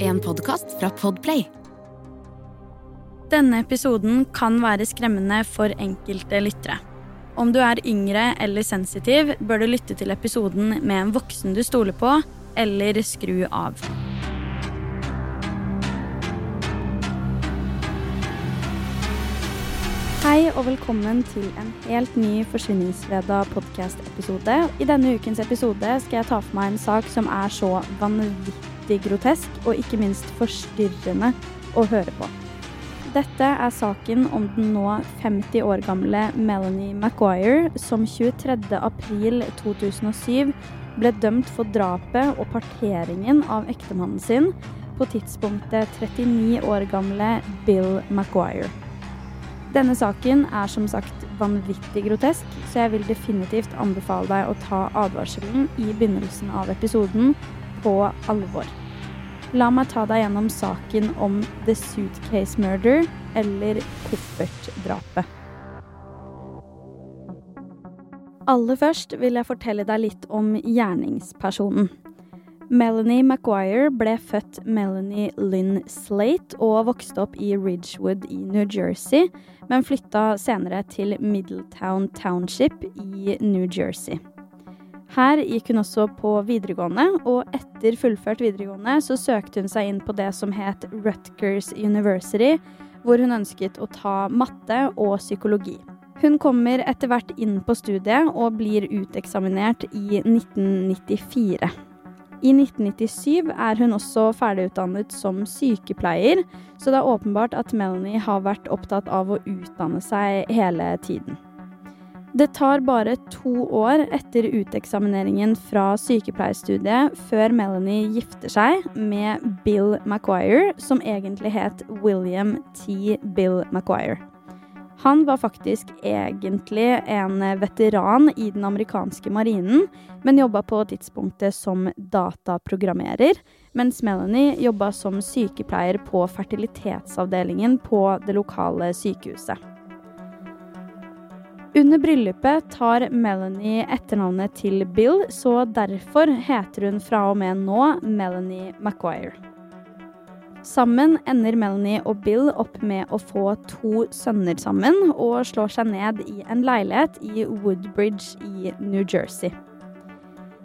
En podkast fra Podplay. Denne episoden kan være skremmende for enkelte lyttere. Om du er yngre eller sensitiv, bør du lytte til episoden med en voksen du stoler på, eller skru av. Hei og velkommen til en helt ny Forsvinningsfredag podkast-episode. I denne ukens episode skal jeg ta for meg en sak som er så vanvittig grotesk og ikke minst forstyrrende å høre på. Dette er saken om den nå 50 år gamle Melanie Maguire, som 23. april 2007 ble dømt for drapet og parteringen av ektemannen sin på tidspunktet 39 år gamle Bill Maguire. Denne saken er som sagt vanvittig grotesk, så jeg vil definitivt anbefale deg å ta advarselen i begynnelsen av episoden på alvor. La meg ta deg gjennom saken om The Suitcase Murder, eller koffertdrapet. Aller først vil jeg fortelle deg litt om gjerningspersonen. Melanie Maguire ble født Melanie Lynn Slate og vokste opp i Ridgewood i New Jersey, men flytta senere til Middletown Township i New Jersey. Her gikk hun også på videregående, og etter fullført videregående så søkte hun seg inn på det som het Rutgers University, hvor hun ønsket å ta matte og psykologi. Hun kommer etter hvert inn på studiet og blir uteksaminert i 1994. I 1997 er hun også ferdigutdannet som sykepleier, så det er åpenbart at Melanie har vært opptatt av å utdanne seg hele tiden. Det tar bare to år etter uteksamineringen fra sykepleierstudiet før Melanie gifter seg med Bill Maguire, som egentlig het William T. Bill Maguire. Han var faktisk egentlig en veteran i den amerikanske marinen, men jobba på tidspunktet som dataprogrammerer, mens Melanie jobba som sykepleier på fertilitetsavdelingen på det lokale sykehuset. Under bryllupet tar Melanie etternavnet til Bill, så derfor heter hun fra og med nå Melanie Maguire. Sammen ender Melanie og Bill opp med å få to sønner sammen, og slår seg ned i en leilighet i Woodbridge i New Jersey.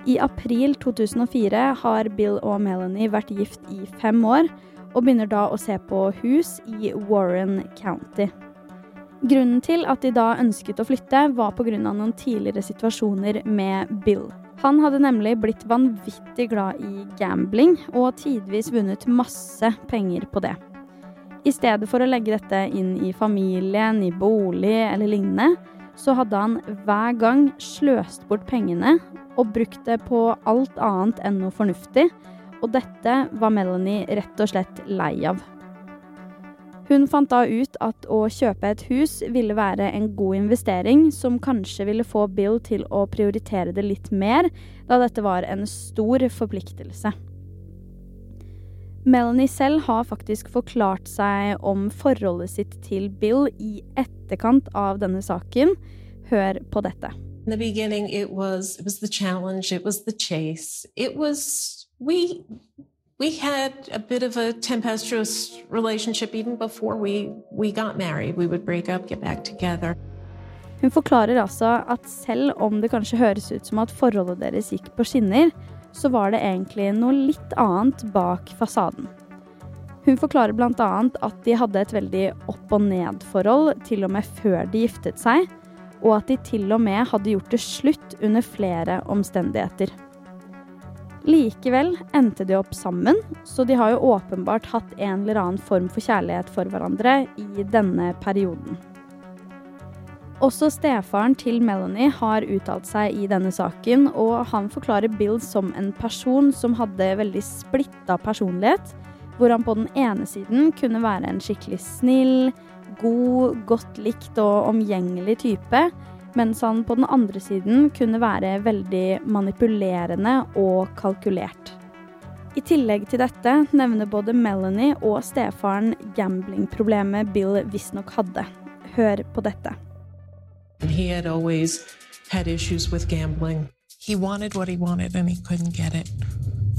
I april 2004 har Bill og Melanie vært gift i fem år, og begynner da å se på hus i Warren County. Grunnen til at de da ønsket å flytte, var pga. noen tidligere situasjoner med Bill. Han hadde nemlig blitt vanvittig glad i gambling, og tidvis vunnet masse penger på det. I stedet for å legge dette inn i familien, i bolig eller lignende, så hadde han hver gang sløst bort pengene og brukt det på alt annet enn noe fornuftig, og dette var Melanie rett og slett lei av. Hun fant da ut at å kjøpe et hus ville være en god investering, som kanskje ville få Bill til å prioritere det litt mer, da dette var en stor forpliktelse. Melanie selv har faktisk forklart seg om forholdet sitt til Bill i etterkant av denne saken. Hør på dette. In the beginning, it was it was the challenge, it was the chase, it was we we had a bit of a tempestuous relationship even before we we got married. We would break up, get back together. Hun forklarer altså at selv om det kanskje høres ut som at forholdet deres gikk på skinner, så var det egentlig noe litt annet bak fasaden. Hun forklarer bl.a. at de hadde et veldig opp og ned-forhold til og med før de giftet seg, og at de til og med hadde gjort det slutt under flere omstendigheter. Likevel endte de opp sammen, så de har jo åpenbart hatt en eller annen form for kjærlighet for hverandre i denne perioden. Også stefaren til Melanie har uttalt seg i denne saken, og han forklarer Bill som en person som hadde veldig splitta personlighet, hvor han på den ene siden kunne være en skikkelig snill, god, godt likt og omgjengelig type, mens han på den andre siden kunne være veldig manipulerende og kalkulert. I tillegg til dette nevner både Melanie og stefaren gamblingproblemet Bill visstnok hadde. Hør på dette. He had always had issues with gambling. He wanted what he wanted and he couldn't get it.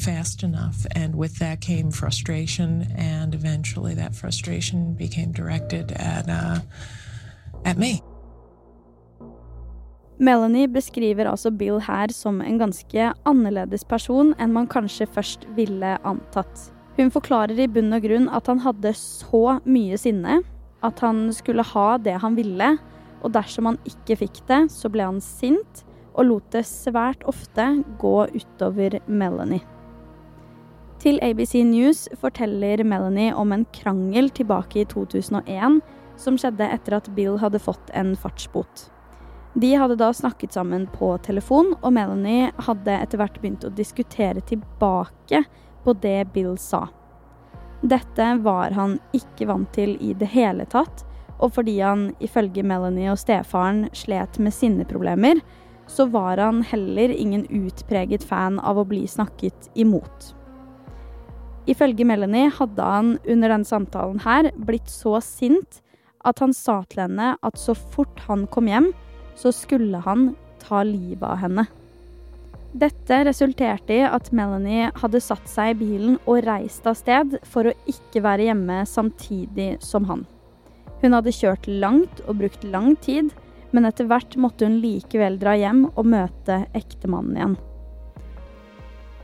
fast enough. And with that came frustration, and eventually that frustration became directed at, uh, at me. Melanie beskriver altså Bill her som en ganske annerledes person enn man kanskje først ville antatt. Hun forklarer i bunn og grunn at han hadde så mye sinne, at han skulle ha det han ville, og dersom han ikke fikk det, så ble han sint og lot det svært ofte gå utover Melanie. Til ABC News forteller Melanie om en krangel tilbake i 2001 som skjedde etter at Bill hadde fått en fartsbot. De hadde da snakket sammen på telefon, og Melanie hadde etter hvert begynt å diskutere tilbake på det Bill sa. Dette var han ikke vant til i det hele tatt, og fordi han ifølge Melanie og stefaren slet med sinneproblemer, så var han heller ingen utpreget fan av å bli snakket imot. Ifølge Melanie hadde han under denne samtalen her blitt så sint at han sa til henne at så fort han kom hjem, så skulle han ta livet av henne. Dette resulterte i at Melanie hadde satt seg i bilen og reist av sted for å ikke være hjemme samtidig som han. Hun hadde kjørt langt og brukt lang tid, men etter hvert måtte hun likevel dra hjem og møte ektemannen igjen.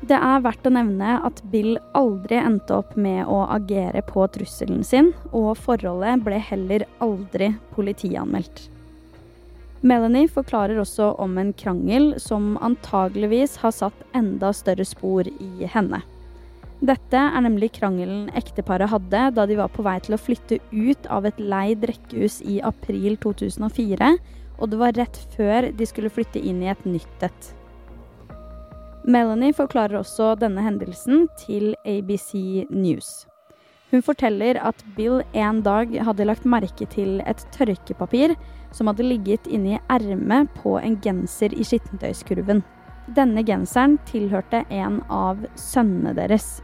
Det er verdt å nevne at Bill aldri endte opp med å agere på trusselen sin, og forholdet ble heller aldri politianmeldt. Melanie forklarer også om en krangel som antageligvis har satt enda større spor i henne. Dette er nemlig krangelen ekteparet hadde da de var på vei til å flytte ut av et leid rekkehus i april 2004, og det var rett før de skulle flytte inn i et nytt et. Melanie forklarer også denne hendelsen til ABC News. Hun forteller at Bill en dag hadde lagt merke til et tørkepapir som hadde ligget inni ermet på en genser i skittentøyskurven. Denne genseren tilhørte en av sønnene deres.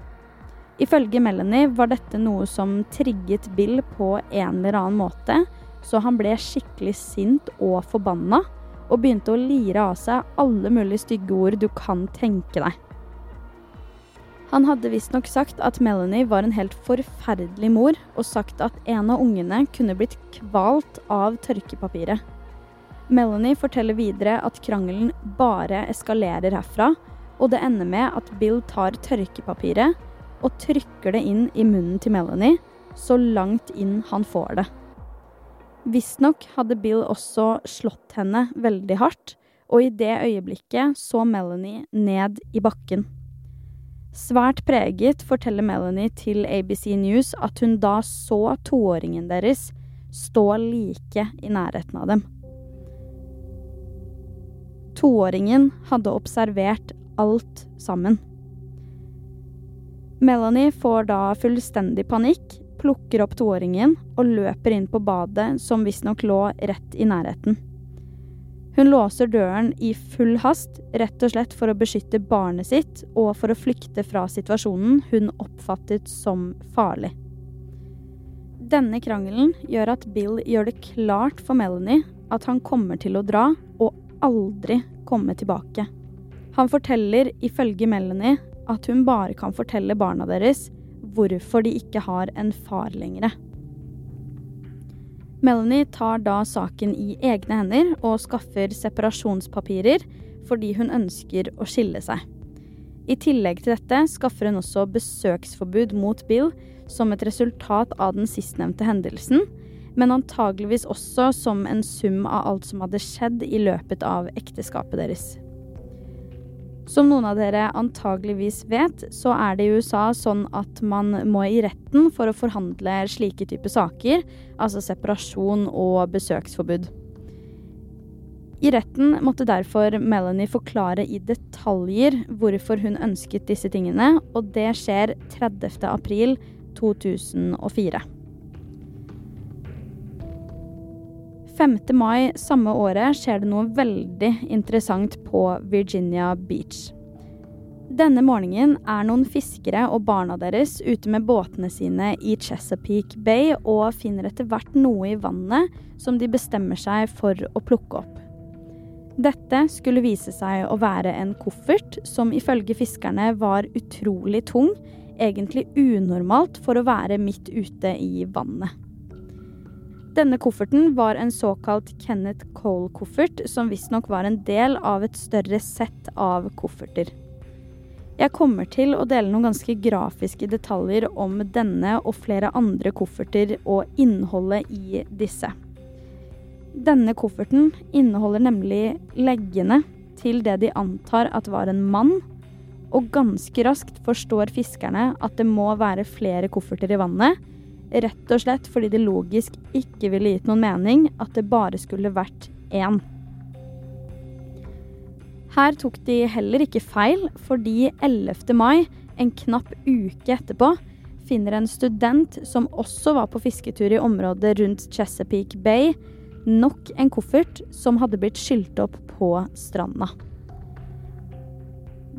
Ifølge Melanie var dette noe som trigget Bill på en eller annen måte, så han ble skikkelig sint og forbanna og begynte å lire av seg alle mulige stygge ord du kan tenke deg. Han hadde visstnok sagt at Melanie var en helt forferdelig mor, og sagt at en av ungene kunne blitt kvalt av tørkepapiret. Melanie forteller videre at krangelen bare eskalerer herfra, og det ender med at Bill tar tørkepapiret og trykker det inn i munnen til Melanie, så langt inn han får det. Visstnok hadde Bill også slått henne veldig hardt, og i det øyeblikket så Melanie ned i bakken. Svært preget forteller Melanie til ABC News at hun da så toåringen deres stå like i nærheten av dem. Toåringen hadde observert alt sammen. Melanie får da fullstendig panikk plukker opp toåringen og løper inn på badet, som visstnok lå rett i nærheten. Hun låser døren i full hast, rett og slett for å beskytte barnet sitt og for å flykte fra situasjonen hun oppfattet som farlig. Denne krangelen gjør at Bill gjør det klart for Melanie at han kommer til å dra og aldri komme tilbake. Han forteller ifølge Melanie at hun bare kan fortelle barna deres hvorfor de ikke har en far lenger. Melanie tar da saken i egne hender og skaffer separasjonspapirer fordi hun ønsker å skille seg. I tillegg til dette skaffer hun også besøksforbud mot Bill som et resultat av den sistnevnte hendelsen, men antageligvis også som en sum av alt som hadde skjedd i løpet av ekteskapet deres. Som noen av dere antageligvis vet, så er det i USA sånn at man må i retten for å forhandle slike typer saker, altså separasjon og besøksforbud. I retten måtte derfor Melanie forklare i detaljer hvorfor hun ønsket disse tingene, og det skjer 30. april 2004. 5. mai samme året skjer det noe veldig interessant på Virginia Beach. Denne morgenen er noen fiskere og barna deres ute med båtene sine i Chesapeake Bay og finner etter hvert noe i vannet som de bestemmer seg for å plukke opp. Dette skulle vise seg å være en koffert som ifølge fiskerne var utrolig tung, egentlig unormalt for å være midt ute i vannet. Denne kofferten var en såkalt Kenneth Cole-koffert, som visstnok var en del av et større sett av kofferter. Jeg kommer til å dele noen ganske grafiske detaljer om denne og flere andre kofferter og innholdet i disse. Denne kofferten inneholder nemlig leggene til det de antar at var en mann, og ganske raskt forstår fiskerne at det må være flere kofferter i vannet, rett og slett fordi det logisk ikke ville gitt noen mening at det bare skulle vært én. Her tok de heller ikke feil, fordi 11. mai, en knapp uke etterpå, finner en student som også var på fisketur i området rundt Chesapeake Bay, nok en koffert som hadde blitt skylt opp på stranda.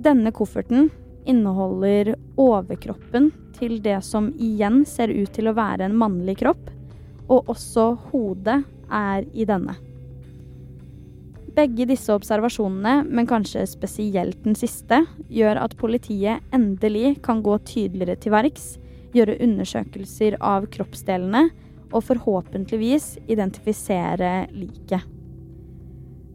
Denne kofferten inneholder overkroppen til det som igjen ser ut til å være en mannlig kropp, og også hodet er i denne. Begge disse observasjonene, men kanskje spesielt den siste, gjør at politiet endelig kan gå tydeligere til verks, gjøre undersøkelser av kroppsdelene og forhåpentligvis identifisere liket.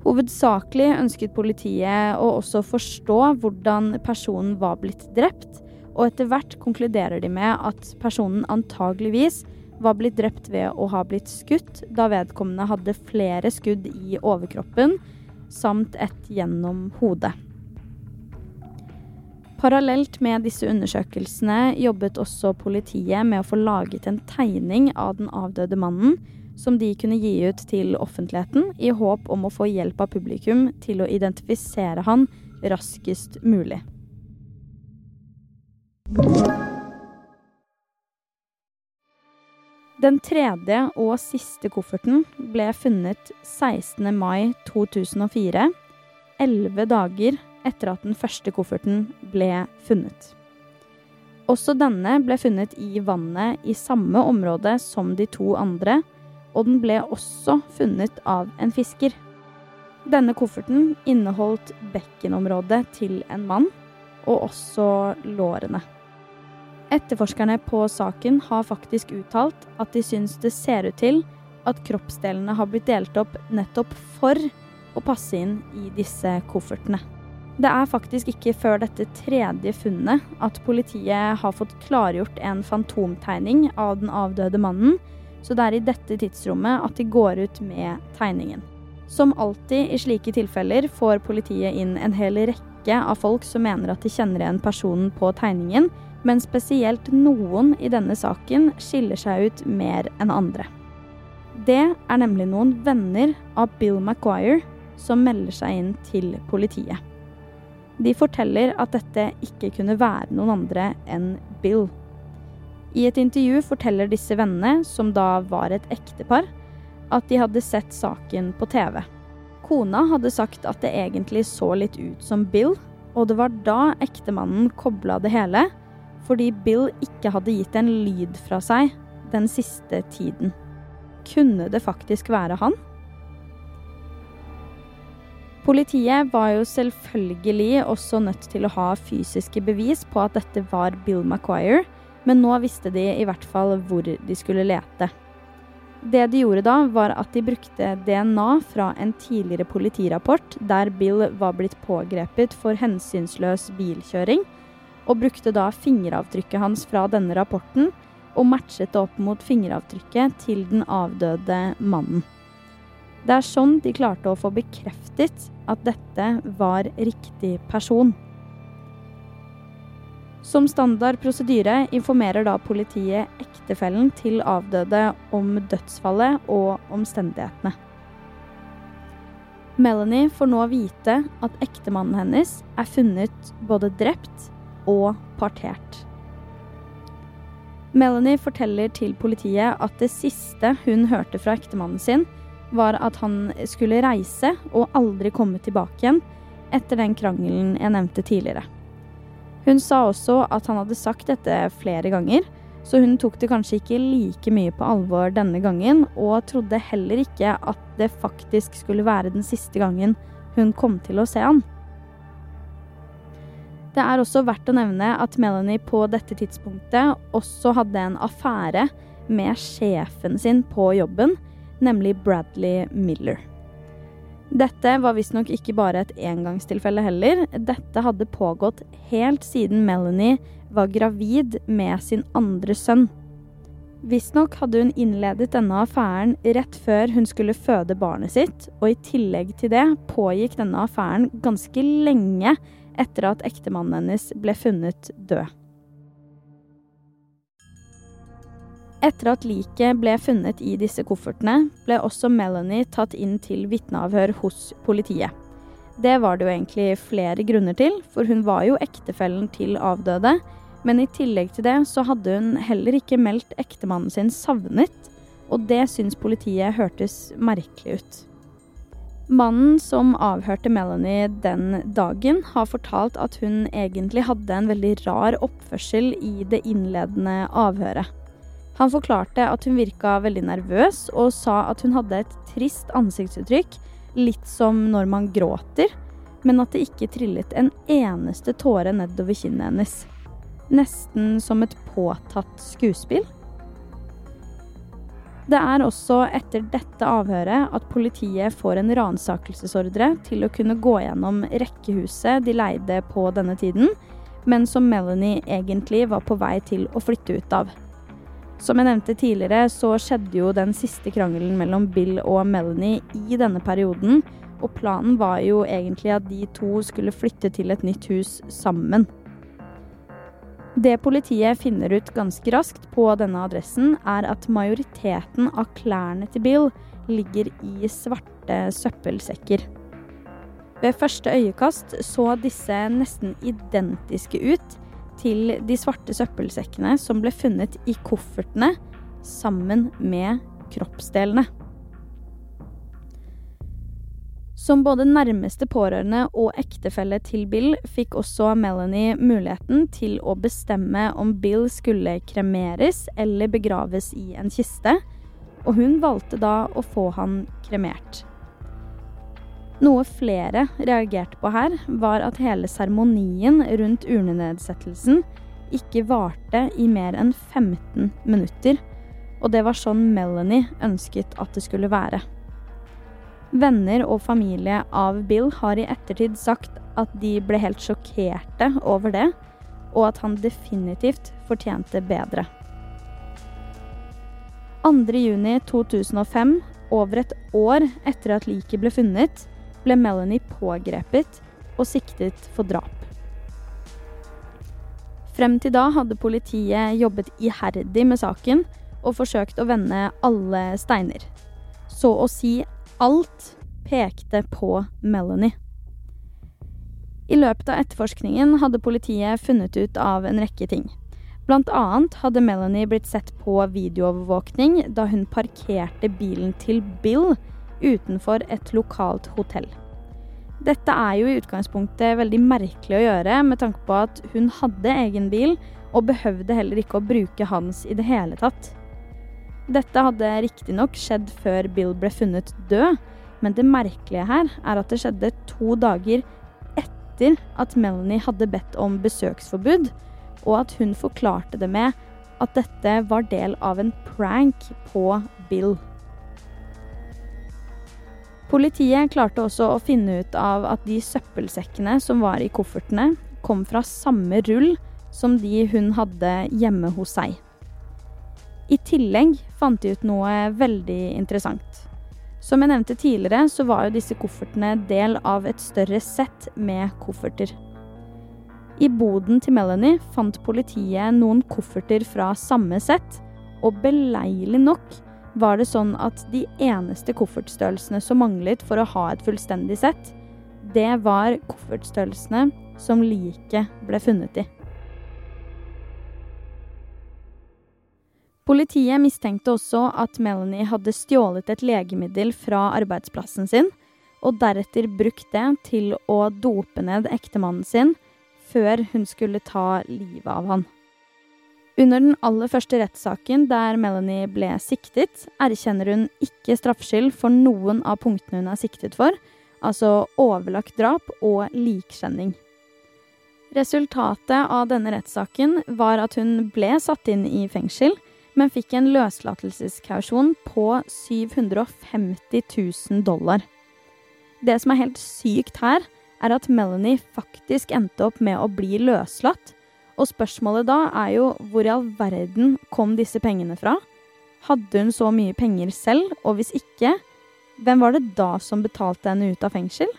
Hovedsakelig ønsket politiet å også forstå hvordan personen var blitt drept, og etter hvert konkluderer de med at personen antageligvis var blitt drept ved å ha blitt skutt, da vedkommende hadde flere skudd i overkroppen, samt ett gjennom hodet. Parallelt med disse undersøkelsene jobbet også politiet med å få laget en tegning av den avdøde mannen, som de kunne gi ut til offentligheten, i håp om å få hjelp av publikum til å identifisere han raskest mulig. Den tredje og siste kofferten ble funnet 16. mai 2004, elleve dager etter at den første kofferten ble funnet. Også denne ble funnet i vannet i samme område som de to andre, og den ble også funnet av en fisker. Denne kofferten inneholdt bekkenområdet til en mann, og også lårene. Etterforskerne på saken har faktisk uttalt at de syns det ser ut til at kroppsdelene har blitt delt opp nettopp for å passe inn i disse koffertene. Det er faktisk ikke før dette tredje funnet at politiet har fått klargjort en fantomtegning av den avdøde mannen, så det er i dette tidsrommet at de går ut med tegningen. Som alltid i slike tilfeller får politiet inn en hel rekke av folk som mener at de kjenner igjen personen på tegningen, men spesielt noen i denne saken skiller seg ut mer enn andre. Det er nemlig noen venner av Bill Maguire som melder seg inn til politiet. De forteller at dette ikke kunne være noen andre enn Bill. I et intervju forteller disse vennene, som da var et ektepar, at de hadde sett saken på TV. Kona hadde sagt at det egentlig så litt ut som Bill, og det var da ektemannen kobla det hele fordi Bill ikke hadde gitt en lyd fra seg den siste tiden. Kunne det faktisk være han? Politiet var jo selvfølgelig også nødt til å ha fysiske bevis på at dette var Bill Maguire, men nå visste de i hvert fall hvor de skulle lete. Det de gjorde da, var at de brukte DNA fra en tidligere politirapport der Bill var blitt pågrepet for hensynsløs bilkjøring, og brukte da fingeravtrykket hans fra denne rapporten og matchet det opp mot fingeravtrykket til den avdøde mannen. Det er sånn de klarte å få bekreftet at dette var riktig person. Som standard prosedyre informerer da politiet ektefellen til avdøde om dødsfallet og omstendighetene. Melanie får nå vite at ektemannen hennes er funnet både drept og partert. Melanie forteller til politiet at det siste hun hørte fra ektemannen sin, var at han skulle reise og aldri komme tilbake igjen etter den krangelen jeg nevnte tidligere. Hun sa også at han hadde sagt dette flere ganger, så hun tok det kanskje ikke like mye på alvor denne gangen, og trodde heller ikke at det faktisk skulle være den siste gangen hun kom til å se han. Det er også verdt å nevne at Melanie på dette tidspunktet også hadde en affære med sjefen sin på jobben, nemlig Bradley Miller. Dette var visstnok ikke bare et engangstilfelle heller. Dette hadde pågått helt siden Melanie var gravid med sin andre sønn. Visstnok hadde hun innledet denne affæren rett før hun skulle føde barnet sitt, og i tillegg til det pågikk denne affæren ganske lenge etter at ektemannen hennes ble funnet død. Etter at liket ble funnet i disse koffertene, ble også Melanie tatt inn til vitneavhør hos politiet. Det var det jo egentlig flere grunner til, for hun var jo ektefellen til avdøde, men i tillegg til det så hadde hun heller ikke meldt ektemannen sin savnet, og det syns politiet hørtes merkelig ut. Mannen som avhørte Melanie den dagen, har fortalt at hun egentlig hadde en veldig rar oppførsel i det innledende avhøret. Han forklarte at hun virka veldig nervøs, og sa at hun hadde et trist ansiktsuttrykk, litt som når man gråter, men at det ikke trillet en eneste tåre nedover kinnet hennes nesten som et påtatt skuespill. Det er også etter dette avhøret at politiet får en ransakelsesordre til å kunne gå gjennom rekkehuset de leide på denne tiden, men som Melanie egentlig var på vei til å flytte ut av. Som jeg nevnte tidligere, så skjedde jo den siste krangelen mellom Bill og Melanie i denne perioden, og planen var jo egentlig at de to skulle flytte til et nytt hus sammen. Det politiet finner ut ganske raskt på denne adressen, er at majoriteten av klærne til Bill ligger i svarte søppelsekker. Ved første øyekast så disse nesten identiske ut til de svarte søppelsekkene som ble funnet i koffertene sammen med kroppsdelene. Som både nærmeste pårørende og ektefelle til Bill fikk også Melanie muligheten til å bestemme om Bill skulle kremeres eller begraves i en kiste, og hun valgte da å få han kremert. Noe flere reagerte på her, var at hele seremonien rundt urnenedsettelsen ikke varte i mer enn 15 minutter, og det var sånn Melanie ønsket at det skulle være. Venner og familie av Bill har i ettertid sagt at de ble helt sjokkerte over det, og at han definitivt fortjente bedre. 2.6.2005, over et år etter at liket ble funnet, ble Melanie pågrepet og siktet for drap. Frem til da hadde politiet jobbet iherdig med saken og forsøkt å vende alle steiner. Så å si Alt pekte på Melanie. I løpet av etterforskningen hadde politiet funnet ut av en rekke ting. Blant annet hadde Melanie blitt sett på videoovervåkning da hun parkerte bilen til Bill utenfor et lokalt hotell. Dette er jo i utgangspunktet veldig merkelig å gjøre, med tanke på at hun hadde egen bil og behøvde heller ikke å bruke hans i det hele tatt. Dette hadde riktignok skjedd før Bill ble funnet død, men det merkelige her er at det skjedde to dager etter at Melanie hadde bedt om besøksforbud, og at hun forklarte det med at dette var del av en prank på Bill. Politiet klarte også å finne ut av at de søppelsekkene som var i koffertene, kom fra samme rull som de hun hadde hjemme hos seg. I tillegg fant de ut noe veldig interessant. Som jeg nevnte tidligere, så var jo disse koffertene del av et større sett med kofferter. I boden til Melanie fant politiet noen kofferter fra samme sett, og beleilig nok var det sånn at de eneste koffertstørrelsene som manglet for å ha et fullstendig sett, det var koffertstørrelsene som liket ble funnet i. Politiet mistenkte også at Melanie hadde stjålet et legemiddel fra arbeidsplassen sin, og deretter brukt det til å dope ned ektemannen sin før hun skulle ta livet av han. Under den aller første rettssaken der Melanie ble siktet, erkjenner hun ikke straffskyld for noen av punktene hun er siktet for, altså overlagt drap og likskjenning. Resultatet av denne rettssaken var at hun ble satt inn i fengsel, men fikk en løslatelseskausjon på 750 000 dollar. Det som er helt sykt her, er at Melanie faktisk endte opp med å bli løslatt. Og spørsmålet da er jo hvor i all verden kom disse pengene fra? Hadde hun så mye penger selv, og hvis ikke, hvem var det da som betalte henne ut av fengsel?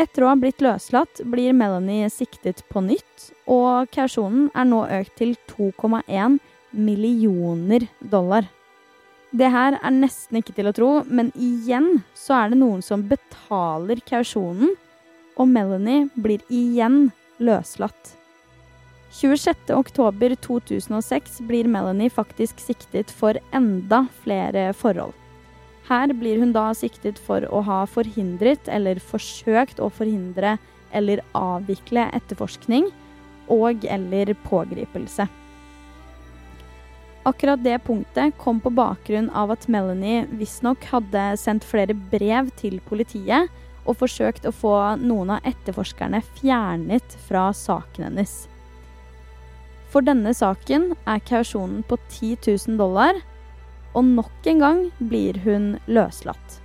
Etter å ha blitt løslatt blir Melanie siktet på nytt, og kausjonen er nå økt til 2,1 millioner dollar. Det her er nesten ikke til å tro, men igjen så er det noen som betaler kausjonen, og Melanie blir igjen løslatt. 26.10.2006 blir Melanie faktisk siktet for enda flere forhold. Her blir hun da siktet for å ha forhindret eller forsøkt å forhindre eller avvikle etterforskning og eller pågripelse. Akkurat det punktet kom på bakgrunn av at Melanie visstnok hadde sendt flere brev til politiet og forsøkt å få noen av etterforskerne fjernet fra saken hennes. For denne saken er kausjonen på 10 000 dollar, og nok en gang blir hun løslatt.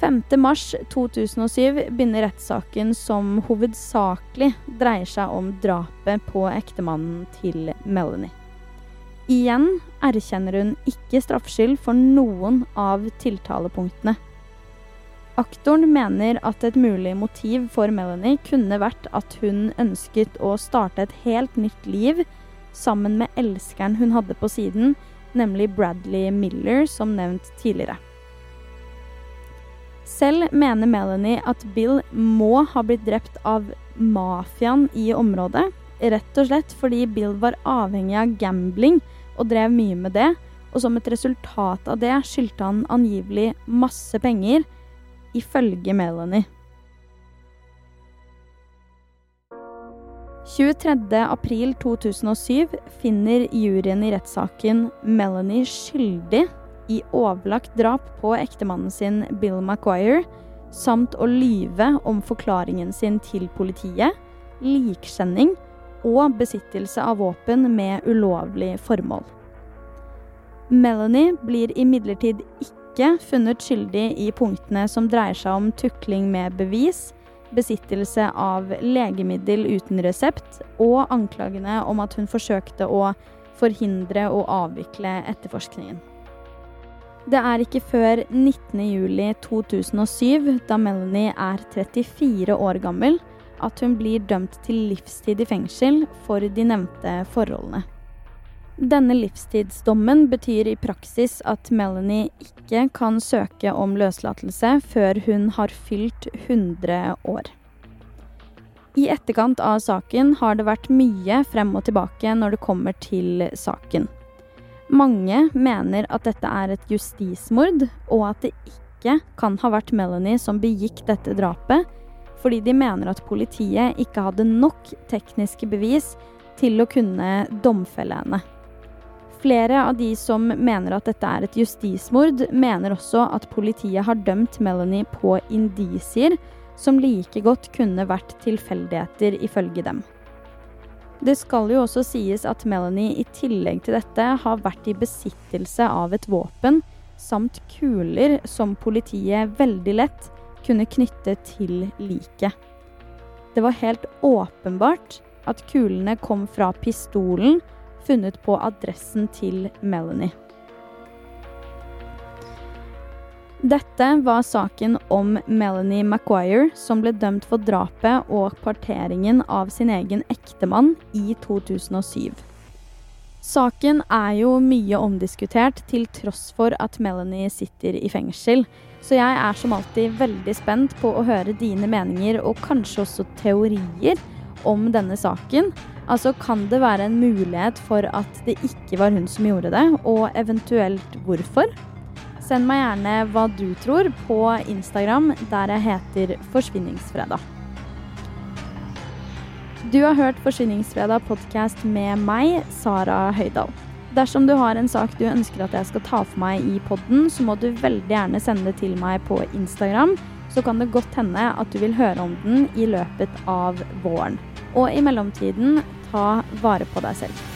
5.3.2007 begynner rettssaken som hovedsakelig dreier seg om drapet på ektemannen til Melanie. Igjen erkjenner hun ikke straffskyld for noen av tiltalepunktene. Aktoren mener at et mulig motiv for Melanie kunne vært at hun ønsket å starte et helt nytt liv sammen med elskeren hun hadde på siden, nemlig Bradley Miller, som nevnt tidligere. Selv mener Melanie at Bill må ha blitt drept av mafiaen i området, rett og slett fordi Bill var avhengig av gambling og drev mye med det, og som et resultat av det skyldte han angivelig masse penger ifølge Melanie. 23.4.2007 finner juryen i rettssaken Melanie skyldig i overlagt drap på ektemannen sin Bill Maguire, samt å lyve om forklaringen sin til politiet, likskjenning og besittelse av våpen med ulovlig formål. Melanie blir imidlertid ikke funnet skyldig i punktene som dreier seg om tukling med bevis, besittelse av legemiddel uten resept og anklagene om at hun forsøkte å forhindre og avvikle etterforskningen. Det er ikke før 19.07.2007, da Melanie er 34 år gammel, at hun blir dømt til livstid i fengsel for de nevnte forholdene. Denne livstidsdommen betyr i praksis at Melanie ikke kan søke om løslatelse før hun har fylt 100 år. I etterkant av saken har det vært mye frem og tilbake når det kommer til saken. Mange mener at dette er et justismord, og at det ikke kan ha vært Melanie som begikk dette drapet, fordi de mener at politiet ikke hadde nok tekniske bevis til å kunne domfelle henne. Flere av de som mener at dette er et justismord, mener også at politiet har dømt Melanie på indisier som like godt kunne vært tilfeldigheter, ifølge dem. Det skal jo også sies at Melanie i tillegg til dette har vært i besittelse av et våpen samt kuler som politiet veldig lett kunne knytte til liket. Det var helt åpenbart at kulene kom fra pistolen funnet på adressen til Melanie. Dette var saken om Melanie Maguire, som ble dømt for drapet og parteringen av sin egen ektemann i 2007. Saken er jo mye omdiskutert, til tross for at Melanie sitter i fengsel. Så jeg er som alltid veldig spent på å høre dine meninger og kanskje også teorier om denne saken. Altså kan det være en mulighet for at det ikke var hun som gjorde det, og eventuelt hvorfor? Send meg gjerne hva du tror på Instagram, der jeg heter Forsvinningsfredag. Du har hørt Forsvinningsfredag podkast med meg, Sara Høydahl. Dersom du har en sak du ønsker at jeg skal ta for meg i podden, så må du veldig gjerne sende det til meg på Instagram. Så kan det godt hende at du vil høre om den i løpet av våren. Og i mellomtiden, ta vare på deg selv.